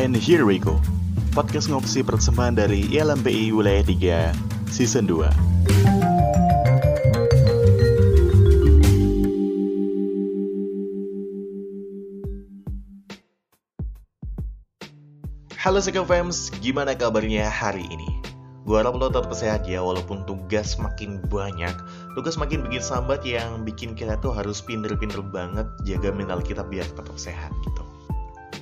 And here we go. Podcast ngopsi persembahan dari ILMPI Wilayah 3 Season 2. Halo Sekam Fams, gimana kabarnya hari ini? Gue harap lo tetap sehat ya, walaupun tugas makin banyak Tugas makin bikin sambat yang bikin kita tuh harus pinter-pinter banget Jaga mental kita biar tetap sehat gitu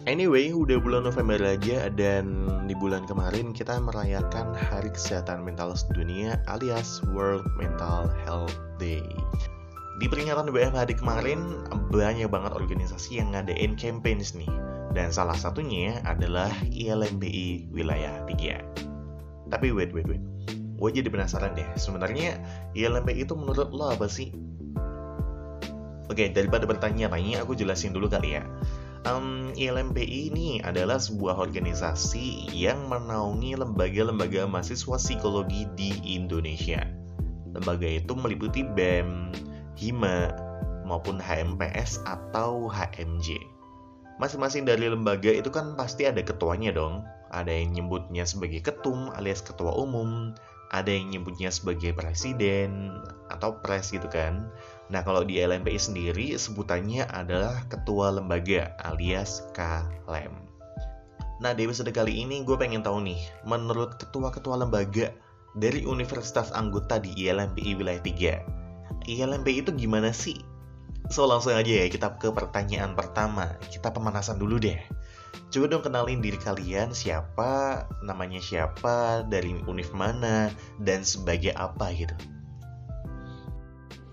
Anyway, udah bulan November aja dan di bulan kemarin kita merayakan Hari Kesehatan Mental Sedunia alias World Mental Health Day. Di peringatan WFH kemarin, banyak banget organisasi yang ngadain campaigns nih. Dan salah satunya adalah ILMBI Wilayah 3. Tapi wait, wait, wait. Gue jadi penasaran deh, sebenarnya ILMBI itu menurut lo apa sih? Oke, daripada bertanya-tanya, aku jelasin dulu kali ya. Um, ILMPI ini adalah sebuah organisasi yang menaungi lembaga-lembaga mahasiswa psikologi di Indonesia. Lembaga itu meliputi BEM, HIMA, maupun HMPS atau HMJ. Masing-masing dari lembaga itu kan pasti ada ketuanya dong. Ada yang nyebutnya sebagai ketum alias ketua umum, ada yang nyebutnya sebagai presiden atau pres gitu kan. Nah, kalau di LMPI sendiri sebutannya adalah ketua lembaga alias KLEM. Nah, di episode kali ini gue pengen tahu nih, menurut ketua-ketua lembaga dari universitas anggota di ILMPI wilayah 3, ILMPI itu gimana sih? So, langsung aja ya kita ke pertanyaan pertama. Kita pemanasan dulu deh. Coba dong kenalin diri kalian siapa, namanya siapa, dari univ mana, dan sebagai apa gitu.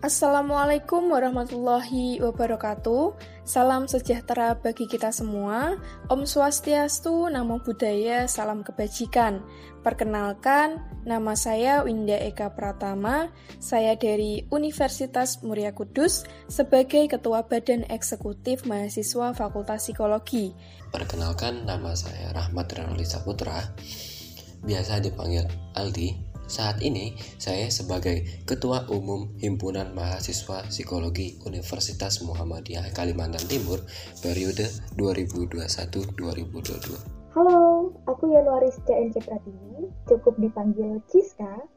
Assalamualaikum warahmatullahi wabarakatuh. Salam sejahtera bagi kita semua. Om Swastiastu, Namo Buddhaya, salam kebajikan. Perkenalkan, nama saya Winda Eka Pratama. Saya dari Universitas Muria Kudus sebagai Ketua Badan Eksekutif Mahasiswa Fakultas Psikologi. Perkenalkan, nama saya Rahmat Renoli Saputra. Biasa dipanggil Aldi saat ini, saya sebagai Ketua Umum Himpunan Mahasiswa Psikologi Universitas Muhammadiyah Kalimantan Timur periode 2021-2022. Halo, aku Yanuaris CNC Pratiwi, cukup dipanggil Ciska.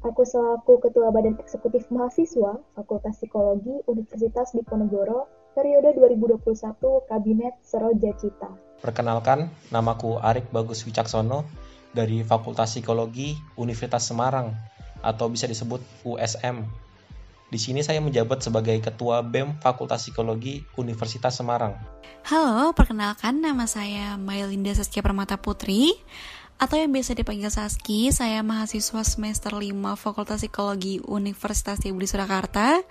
Aku selaku Ketua Badan Eksekutif Mahasiswa Fakultas Psikologi Universitas Diponegoro periode 2021 Kabinet Seroja Cita. Perkenalkan, namaku Arik Bagus Wicaksono, dari Fakultas Psikologi Universitas Semarang atau bisa disebut USM. Di sini saya menjabat sebagai Ketua BEM Fakultas Psikologi Universitas Semarang. Halo, perkenalkan nama saya Mailinda Saskia Permata Putri atau yang biasa dipanggil Saski. Saya mahasiswa semester 5 Fakultas Psikologi Universitas Budi Surakarta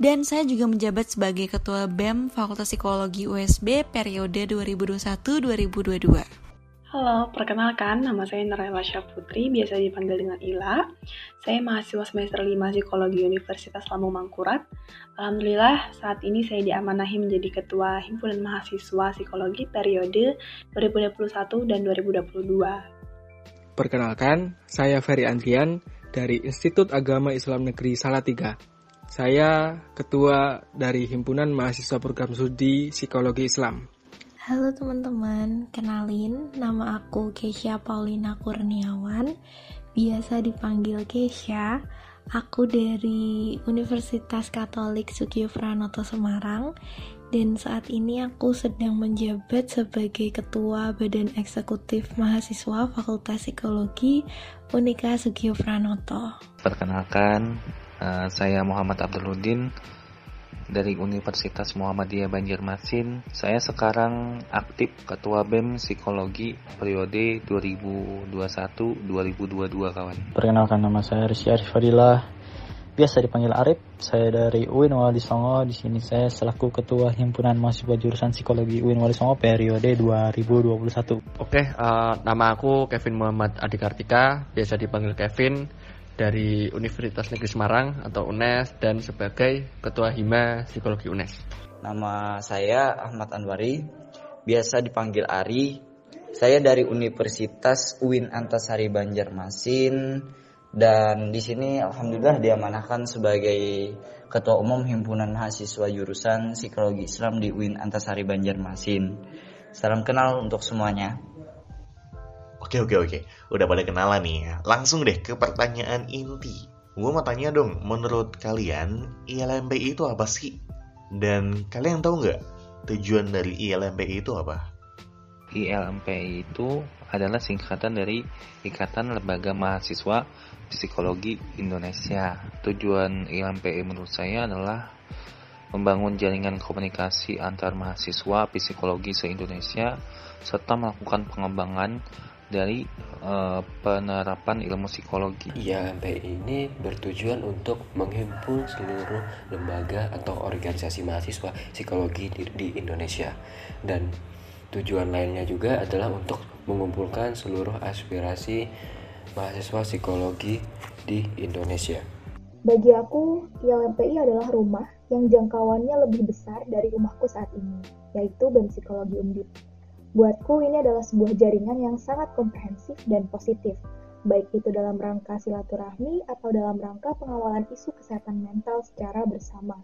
dan saya juga menjabat sebagai Ketua BEM Fakultas Psikologi USB periode 2021-2022. Halo, perkenalkan nama saya Narayla Putri, biasa dipanggil dengan Ila. Saya mahasiswa semester 5 Psikologi Universitas Lambung Mangkurat. Alhamdulillah, saat ini saya diamanahi menjadi Ketua Himpunan Mahasiswa Psikologi periode 2021 dan 2022. Perkenalkan, saya Ferry Andrian dari Institut Agama Islam Negeri Salatiga. Saya Ketua dari Himpunan Mahasiswa Program Studi Psikologi Islam. Halo teman-teman, kenalin nama aku Keisha Paulina Kurniawan, biasa dipanggil Keisha. Aku dari Universitas Katolik Sukiyo Pranoto Semarang dan saat ini aku sedang menjabat sebagai Ketua Badan Eksekutif Mahasiswa Fakultas Psikologi Unika Sukiyo Pranoto. Perkenalkan, uh, saya Muhammad Abduludin dari Universitas Muhammadiyah Banjarmasin. Saya sekarang aktif Ketua BEM Psikologi periode 2021-2022 kawan. Perkenalkan nama saya Rizky Arif Fadilah. Biasa dipanggil Arif. Saya dari UIN Wali Songo. Di sini saya selaku Ketua Himpunan Mahasiswa Jurusan Psikologi UIN Wali Songo periode 2021. Oke, uh, nama aku Kevin Muhammad Adikartika, biasa dipanggil Kevin dari Universitas Negeri Semarang atau UNES dan sebagai Ketua Hima Psikologi UNES. Nama saya Ahmad Anwari, biasa dipanggil Ari. Saya dari Universitas UIN Antasari Banjarmasin dan di sini alhamdulillah diamanahkan sebagai Ketua Umum Himpunan Mahasiswa Jurusan Psikologi Islam di UIN Antasari Banjarmasin. Salam kenal untuk semuanya. Oke oke oke, udah pada kenalan nih ya. Langsung deh ke pertanyaan inti. Gue mau tanya dong, menurut kalian ILMPI itu apa sih? Dan kalian tahu nggak tujuan dari ILMPI itu apa? ILMPI itu adalah singkatan dari Ikatan Lembaga Mahasiswa Psikologi Indonesia. Tujuan ILMPI menurut saya adalah membangun jaringan komunikasi antar mahasiswa psikologi se-Indonesia serta melakukan pengembangan dari uh, penerapan ilmu psikologi. ILMPI ini bertujuan untuk menghimpun seluruh lembaga atau organisasi mahasiswa psikologi di, di Indonesia dan Tujuan lainnya juga adalah untuk mengumpulkan seluruh aspirasi mahasiswa psikologi di Indonesia. Bagi aku, ILMPI adalah rumah yang jangkauannya lebih besar dari rumahku saat ini, yaitu BEM Psikologi Undip. Buatku ini adalah sebuah jaringan yang sangat komprehensif dan positif, baik itu dalam rangka silaturahmi atau dalam rangka pengawalan isu kesehatan mental secara bersama.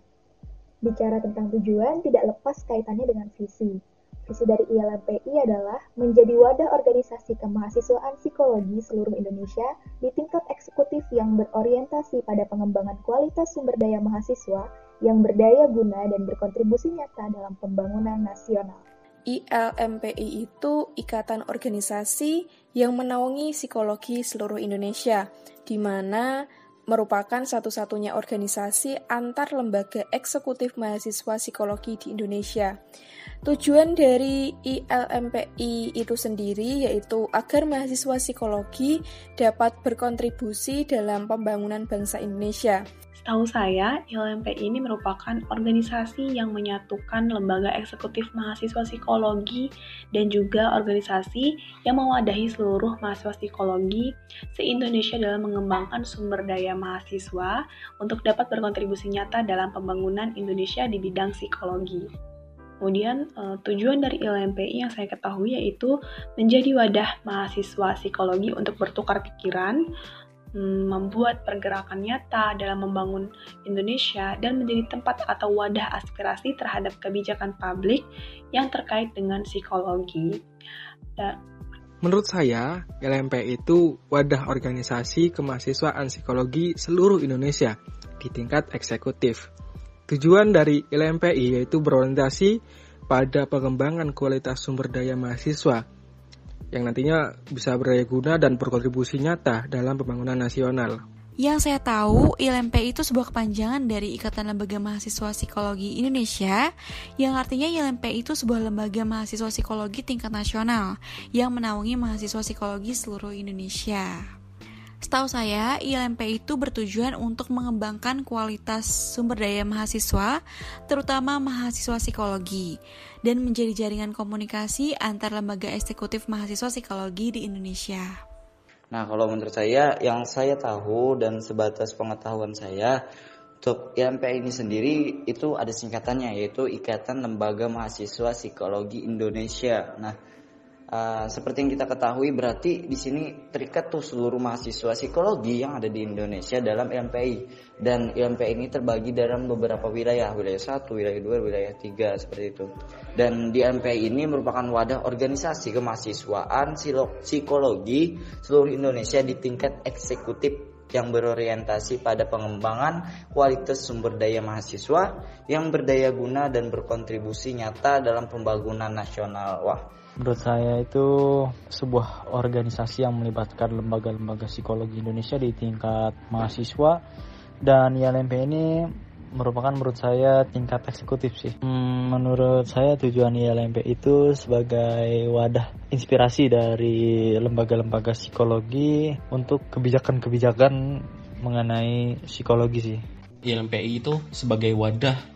Bicara tentang tujuan tidak lepas kaitannya dengan visi, Visi dari ILMPI adalah menjadi wadah organisasi kemahasiswaan psikologi seluruh Indonesia di tingkat eksekutif yang berorientasi pada pengembangan kualitas sumber daya mahasiswa yang berdaya guna dan berkontribusi nyata dalam pembangunan nasional. ILMPI itu ikatan organisasi yang menaungi psikologi seluruh Indonesia, di mana merupakan satu-satunya organisasi antar lembaga eksekutif mahasiswa psikologi di Indonesia. Tujuan dari ILMPI itu sendiri yaitu agar mahasiswa psikologi dapat berkontribusi dalam pembangunan bangsa Indonesia. Setahu saya, ILMPI ini merupakan organisasi yang menyatukan lembaga eksekutif mahasiswa psikologi dan juga organisasi yang mewadahi seluruh mahasiswa psikologi se-Indonesia dalam mengembangkan sumber daya mahasiswa untuk dapat berkontribusi nyata dalam pembangunan Indonesia di bidang psikologi. Kemudian uh, tujuan dari ILMPI yang saya ketahui yaitu menjadi wadah mahasiswa psikologi untuk bertukar pikiran, membuat pergerakan nyata dalam membangun Indonesia dan menjadi tempat atau wadah aspirasi terhadap kebijakan publik yang terkait dengan psikologi. Dan Menurut saya, LMP itu wadah organisasi kemahasiswaan psikologi seluruh Indonesia di tingkat eksekutif. Tujuan dari LMPI yaitu berorientasi pada pengembangan kualitas sumber daya mahasiswa yang nantinya bisa berdaya guna dan berkontribusi nyata dalam pembangunan nasional. Yang saya tahu, ILMP itu sebuah kepanjangan dari Ikatan Lembaga Mahasiswa Psikologi Indonesia, yang artinya ILMP itu sebuah lembaga mahasiswa psikologi tingkat nasional yang menaungi mahasiswa psikologi seluruh Indonesia. Setahu saya, ILMP itu bertujuan untuk mengembangkan kualitas sumber daya mahasiswa, terutama mahasiswa psikologi, dan menjadi jaringan komunikasi antar lembaga eksekutif mahasiswa psikologi di Indonesia. Nah, kalau menurut saya, yang saya tahu dan sebatas pengetahuan saya, untuk ILMP ini sendiri itu ada singkatannya, yaitu Ikatan Lembaga Mahasiswa Psikologi Indonesia. Nah, Uh, seperti yang kita ketahui berarti di sini terikat tuh seluruh mahasiswa psikologi yang ada di Indonesia dalam LMPI dan LMPI ini terbagi dalam beberapa wilayah wilayah satu wilayah dua wilayah tiga seperti itu dan di LMPI ini merupakan wadah organisasi kemahasiswaan psikologi seluruh Indonesia di tingkat eksekutif yang berorientasi pada pengembangan kualitas sumber daya mahasiswa yang berdaya guna dan berkontribusi nyata dalam pembangunan nasional. Wah, Menurut saya itu sebuah organisasi yang melibatkan lembaga-lembaga psikologi Indonesia di tingkat mahasiswa dan ILMP ini merupakan menurut saya tingkat eksekutif sih. Hmm, menurut saya tujuan ILMP itu sebagai wadah inspirasi dari lembaga-lembaga psikologi untuk kebijakan-kebijakan mengenai psikologi sih. ILMPI itu sebagai wadah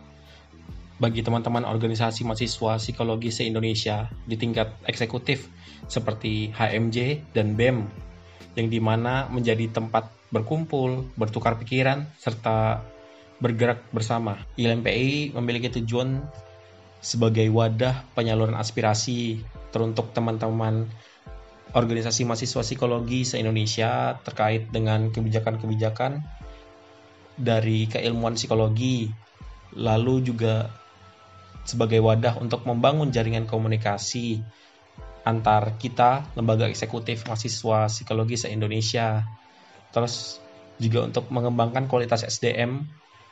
bagi teman-teman organisasi mahasiswa psikologi se-Indonesia di tingkat eksekutif seperti HMJ dan BEM yang di mana menjadi tempat berkumpul, bertukar pikiran, serta bergerak bersama. ILMPI memiliki tujuan sebagai wadah penyaluran aspirasi teruntuk teman-teman organisasi mahasiswa psikologi se-Indonesia terkait dengan kebijakan-kebijakan dari keilmuan psikologi, lalu juga sebagai wadah untuk membangun jaringan komunikasi antar kita, lembaga eksekutif mahasiswa psikologi se-Indonesia. Terus juga untuk mengembangkan kualitas SDM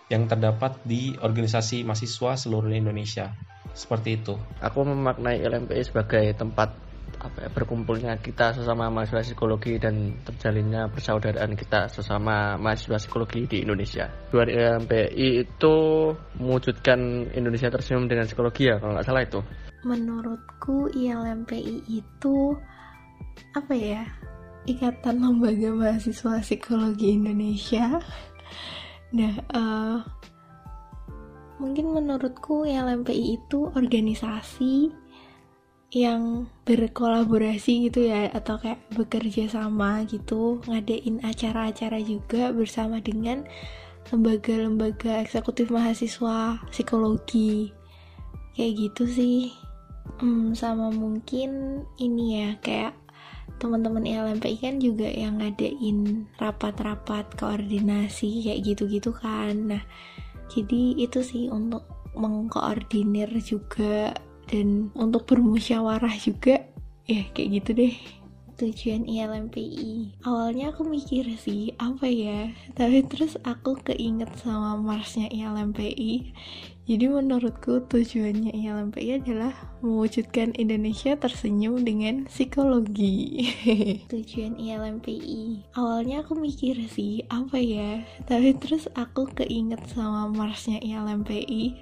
yang terdapat di organisasi mahasiswa seluruh Indonesia. Seperti itu. Aku memaknai LMPI sebagai tempat apa ya, berkumpulnya kita sesama mahasiswa psikologi dan terjalinnya persaudaraan kita sesama mahasiswa psikologi di Indonesia. Dua LMPI itu mewujudkan Indonesia tersenyum dengan psikologi ya kalau nggak salah itu. Menurutku ILMPI itu apa ya? Ikatan Lembaga Mahasiswa Psikologi Indonesia. Nah, uh, mungkin menurutku ILMPI itu organisasi yang berkolaborasi gitu ya atau kayak bekerja sama gitu ngadain acara-acara juga bersama dengan lembaga-lembaga eksekutif mahasiswa psikologi. Kayak gitu sih. Hmm, sama mungkin ini ya kayak teman-teman LMPI kan juga yang ngadain rapat-rapat koordinasi kayak gitu-gitu kan. Nah jadi itu sih untuk mengkoordinir juga dan untuk bermusyawarah juga ya kayak gitu deh. Tujuan ILMPI awalnya aku mikir sih apa ya? Tapi terus aku keinget sama Marsnya ILMPI jadi menurutku tujuannya ILMPI adalah mewujudkan Indonesia tersenyum dengan psikologi. Tujuan ILMPI awalnya aku mikir sih apa ya? Tapi terus aku keinget sama Marsnya ILMPI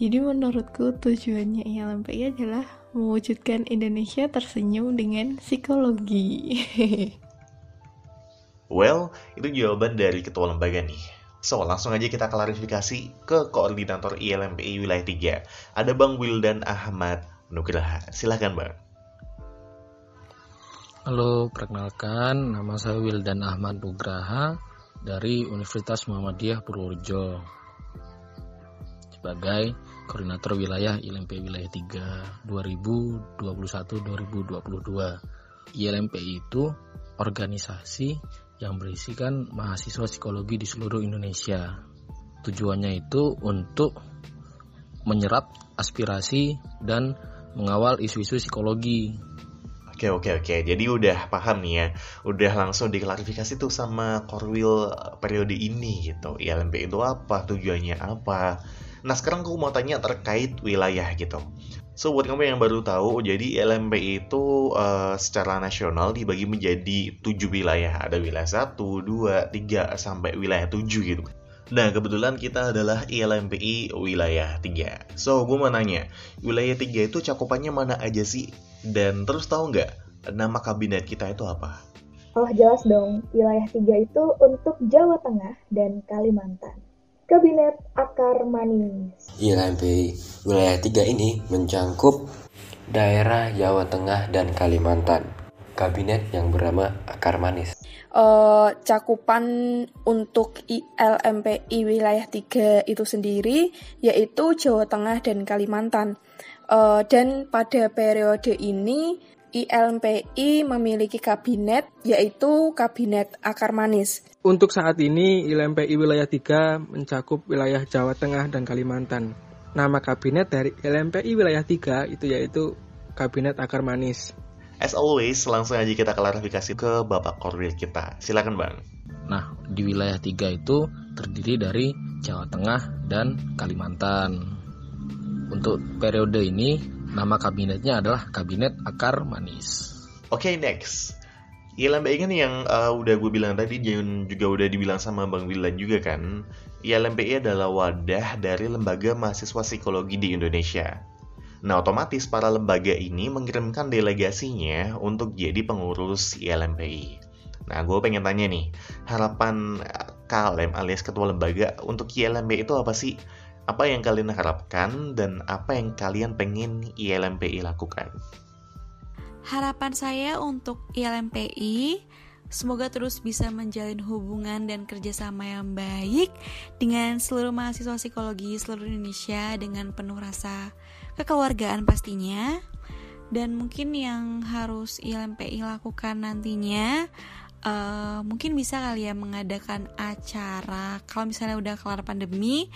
jadi menurutku tujuannya ILMPI adalah mewujudkan Indonesia tersenyum dengan psikologi. well, itu jawaban dari ketua lembaga nih. So, langsung aja kita klarifikasi ke koordinator ILMPI wilayah 3. Ada Bang Wildan Ahmad Nugraha. Silahkan Bang. Halo, perkenalkan nama saya Wildan Ahmad Nugraha dari Universitas Muhammadiyah Purworejo sebagai Koordinator Wilayah ILMP Wilayah 3 2021-2022. ILMP itu organisasi yang berisikan mahasiswa psikologi di seluruh Indonesia. Tujuannya itu untuk menyerap aspirasi dan mengawal isu-isu psikologi. Oke oke oke, jadi udah paham nih ya, udah langsung diklarifikasi tuh sama Korwil periode ini gitu. ILMP itu apa, tujuannya apa, Nah sekarang aku mau tanya terkait wilayah gitu. So buat kamu yang baru tahu, jadi LMP itu uh, secara nasional dibagi menjadi 7 wilayah. Ada wilayah 1, 2, 3, sampai wilayah 7 gitu. Nah, kebetulan kita adalah ILMPI wilayah 3. So, gue mau nanya, wilayah 3 itu cakupannya mana aja sih? Dan terus tahu nggak, nama kabinet kita itu apa? Oh, jelas dong. Wilayah 3 itu untuk Jawa Tengah dan Kalimantan. Kabinet Akar Manis. ILMP wilayah 3 ini mencangkup daerah Jawa Tengah dan Kalimantan. Kabinet yang bernama Akar Manis. Uh, cakupan untuk ILMPI wilayah 3 itu sendiri yaitu Jawa Tengah dan Kalimantan. Uh, dan pada periode ini ILMPI memiliki kabinet yaitu Kabinet Akar Manis. Untuk saat ini ILMPI wilayah 3 mencakup wilayah Jawa Tengah dan Kalimantan. Nama kabinet dari ILMPI wilayah 3 itu yaitu Kabinet Akar Manis. As always, langsung aja kita klarifikasi ke Bapak Korwil kita. Silakan Bang. Nah, di wilayah 3 itu terdiri dari Jawa Tengah dan Kalimantan. Untuk periode ini Nama kabinetnya adalah Kabinet Akar Manis. Oke, okay, next. ILMPI kan yang uh, udah gue bilang tadi, Jayun juga udah dibilang sama Bang Wilan juga kan. ILMPI adalah wadah dari lembaga mahasiswa psikologi di Indonesia. Nah, otomatis para lembaga ini mengirimkan delegasinya untuk jadi pengurus ILMPI. Nah, gue pengen tanya nih, harapan KLM alias ketua lembaga untuk ILMPI itu apa sih? Apa yang kalian harapkan dan apa yang kalian pengen ILMPI lakukan? Harapan saya untuk ILMPI Semoga terus bisa menjalin hubungan dan kerjasama yang baik dengan seluruh mahasiswa psikologi seluruh Indonesia dengan penuh rasa kekeluargaan pastinya. Dan mungkin yang harus ILMPI lakukan nantinya uh, mungkin bisa kali ya mengadakan acara kalau misalnya udah kelar pandemi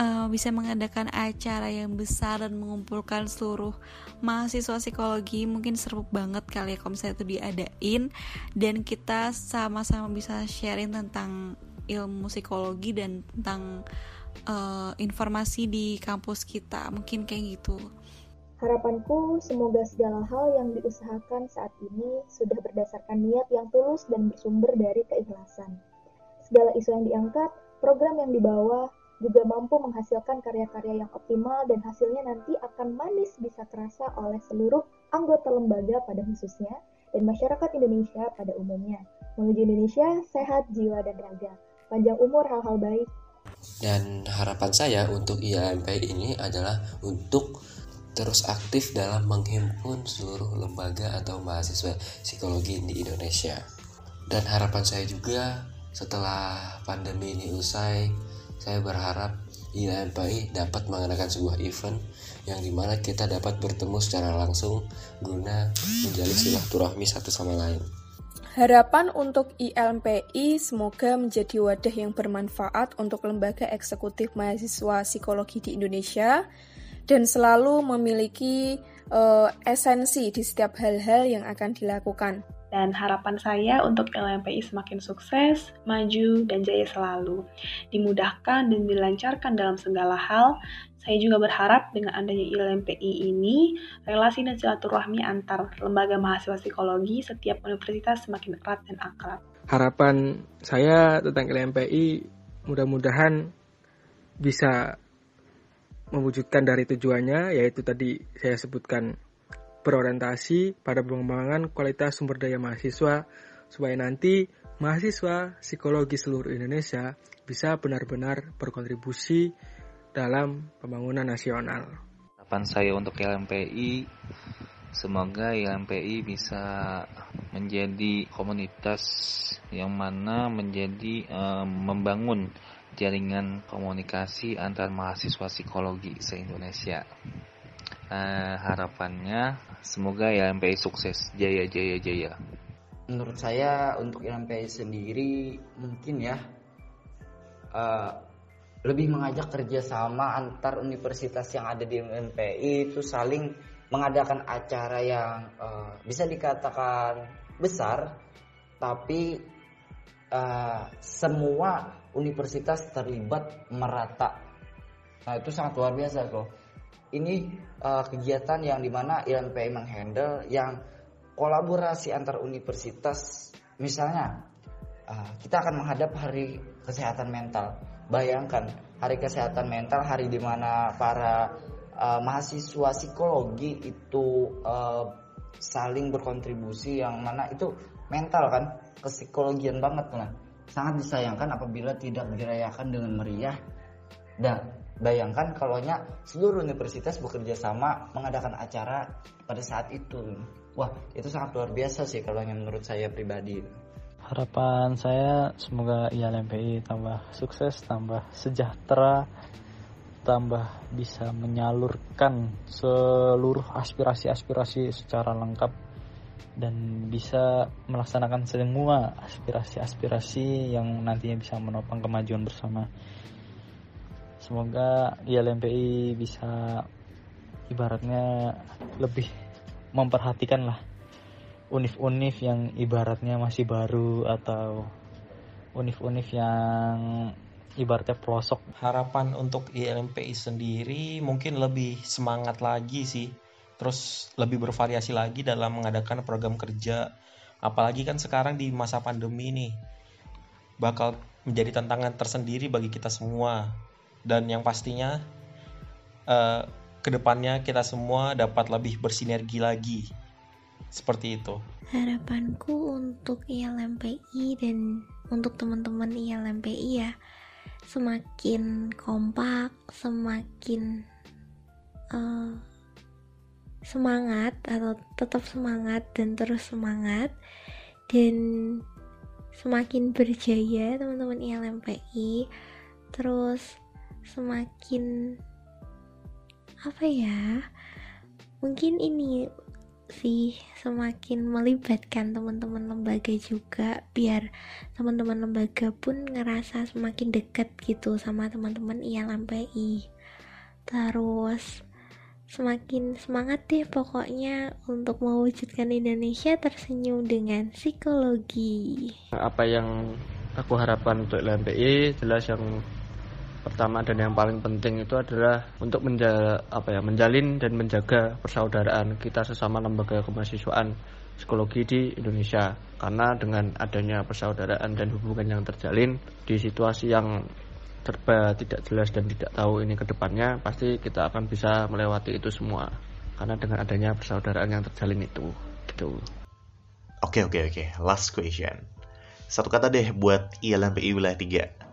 uh, bisa mengadakan acara yang besar dan mengumpulkan seluruh mahasiswa psikologi mungkin seru banget kali ya kalau misalnya itu diadain. Dan kita sama-sama bisa sharing tentang ilmu psikologi dan tentang uh, informasi di kampus kita. Mungkin kayak gitu. Harapanku semoga segala hal yang diusahakan saat ini sudah berdasarkan niat yang tulus dan bersumber dari keikhlasan. Segala isu yang diangkat, program yang dibawa, juga mampu menghasilkan karya-karya yang optimal dan hasilnya nanti akan manis bisa terasa oleh seluruh anggota lembaga pada khususnya dan masyarakat Indonesia pada umumnya. Menuju Indonesia, sehat jiwa dan raga. Panjang umur hal-hal baik. Dan harapan saya untuk IAMP ini adalah untuk terus aktif dalam menghimpun seluruh lembaga atau mahasiswa psikologi di Indonesia. Dan harapan saya juga setelah pandemi ini usai, saya berharap INPI dapat mengadakan sebuah event yang di mana kita dapat bertemu secara langsung guna menjalin silaturahmi satu sama lain. Harapan untuk ILMPI semoga menjadi wadah yang bermanfaat untuk lembaga eksekutif mahasiswa psikologi di Indonesia dan selalu memiliki uh, esensi di setiap hal-hal yang akan dilakukan. Dan harapan saya untuk LMPI semakin sukses, maju, dan jaya selalu. Dimudahkan dan dilancarkan dalam segala hal. Saya juga berharap dengan adanya LMPI ini, relasi dan silaturahmi antar lembaga mahasiswa psikologi setiap universitas semakin erat dan akrab. Harapan saya tentang LMPI mudah-mudahan bisa mewujudkan dari tujuannya yaitu tadi saya sebutkan berorientasi pada pengembangan kualitas sumber daya mahasiswa supaya nanti mahasiswa psikologi seluruh Indonesia bisa benar-benar berkontribusi dalam pembangunan nasional. Harapan saya untuk LMPI semoga LMPI bisa menjadi komunitas yang mana menjadi um, membangun jaringan komunikasi antar mahasiswa psikologi se-Indonesia. Uh, harapannya semoga LMPI sukses, jaya jaya jaya. Menurut saya untuk LMPI sendiri mungkin ya uh, lebih mengajak kerjasama antar universitas yang ada di LMPI itu saling mengadakan acara yang uh, bisa dikatakan besar, tapi uh, semua universitas terlibat merata. Nah itu sangat luar biasa loh. Ini uh, kegiatan yang di mana ILMPI menghandle yang kolaborasi antar universitas. Misalnya uh, kita akan menghadap hari kesehatan mental. Bayangkan hari kesehatan mental hari di mana para uh, mahasiswa psikologi itu uh, saling berkontribusi yang mana itu mental kan kesikologian banget kan sangat disayangkan apabila tidak dirayakan dengan meriah dan bayangkan kalau seluruh universitas bekerja sama mengadakan acara pada saat itu wah itu sangat luar biasa sih kalau menurut saya pribadi harapan saya semoga ILMPI tambah sukses tambah sejahtera tambah bisa menyalurkan seluruh aspirasi-aspirasi secara lengkap dan bisa melaksanakan semua aspirasi-aspirasi yang nantinya bisa menopang kemajuan bersama. Semoga ILMPI bisa ibaratnya lebih memperhatikan lah unif-unif yang ibaratnya masih baru atau unif-unif yang ibaratnya pelosok. Harapan untuk ILMPI sendiri mungkin lebih semangat lagi sih. Terus lebih bervariasi lagi dalam mengadakan program kerja. Apalagi kan sekarang di masa pandemi nih bakal menjadi tantangan tersendiri bagi kita semua dan yang pastinya uh, ke depannya kita semua dapat lebih bersinergi lagi. Seperti itu. Harapanku untuk ILMPI dan untuk teman-teman ILMPI ya semakin kompak semakin uh, semangat atau tetap semangat dan terus semangat dan semakin berjaya teman-teman ILMPI terus semakin apa ya mungkin ini sih semakin melibatkan teman-teman lembaga juga biar teman-teman lembaga pun ngerasa semakin dekat gitu sama teman-teman ILMPI terus semakin semangat deh pokoknya untuk mewujudkan Indonesia tersenyum dengan psikologi. Apa yang aku harapkan untuk LMPI jelas yang pertama dan yang paling penting itu adalah untuk menja apa ya menjalin dan menjaga persaudaraan kita sesama lembaga kemahasiswaan psikologi di Indonesia karena dengan adanya persaudaraan dan hubungan yang terjalin di situasi yang serba tidak jelas dan tidak tahu ini ke depannya pasti kita akan bisa melewati itu semua karena dengan adanya persaudaraan yang terjalin itu gitu Oke oke oke, last question. Satu kata deh buat ILMPI wilayah 3.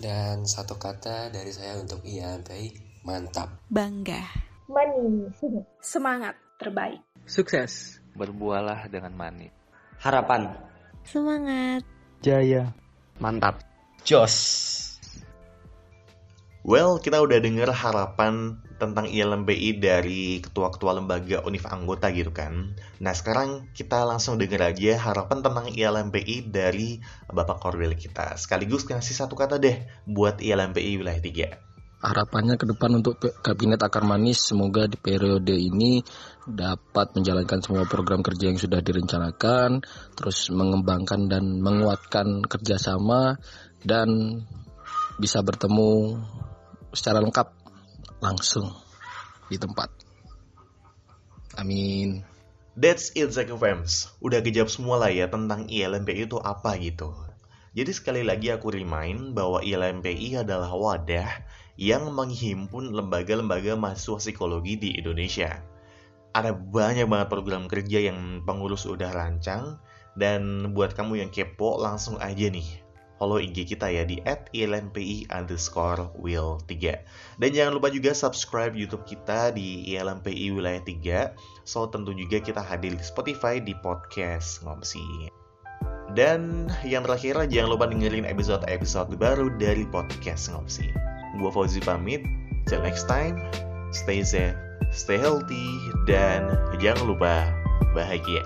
Dan satu kata dari saya untuk ILMPI, mantap. Bangga. Manis. Semangat. Terbaik. Sukses. Berbualah dengan manis. Harapan. semangat Jaya. mantap Jos. Well, kita udah denger harapan tentang ILMPI dari ketua-ketua lembaga univ anggota gitu kan. Nah, sekarang kita langsung denger aja harapan tentang ILMPI dari Bapak Korwil kita. Sekaligus kasih satu kata deh buat ILMPI wilayah 3. Harapannya ke depan untuk Kabinet Akar Manis semoga di periode ini dapat menjalankan semua program kerja yang sudah direncanakan, terus mengembangkan dan menguatkan kerjasama dan bisa bertemu secara lengkap langsung di tempat. Amin. That's it Zack Fams. Udah kejawab semua lah ya tentang ILMPI itu apa gitu. Jadi sekali lagi aku remind bahwa ILMPI adalah wadah yang menghimpun lembaga-lembaga mahasiswa psikologi di Indonesia. Ada banyak banget program kerja yang pengurus udah rancang dan buat kamu yang kepo langsung aja nih follow IG kita ya di @ilmpi underscore will 3 dan jangan lupa juga subscribe YouTube kita di ILMPI wilayah 3 so tentu juga kita hadir di Spotify di podcast ngomsi. Dan yang terakhir jangan lupa dengerin episode-episode baru dari podcast ngomsi. Gua Fauzi pamit. Till next time stay safe stay healthy dan jangan lupa bahagia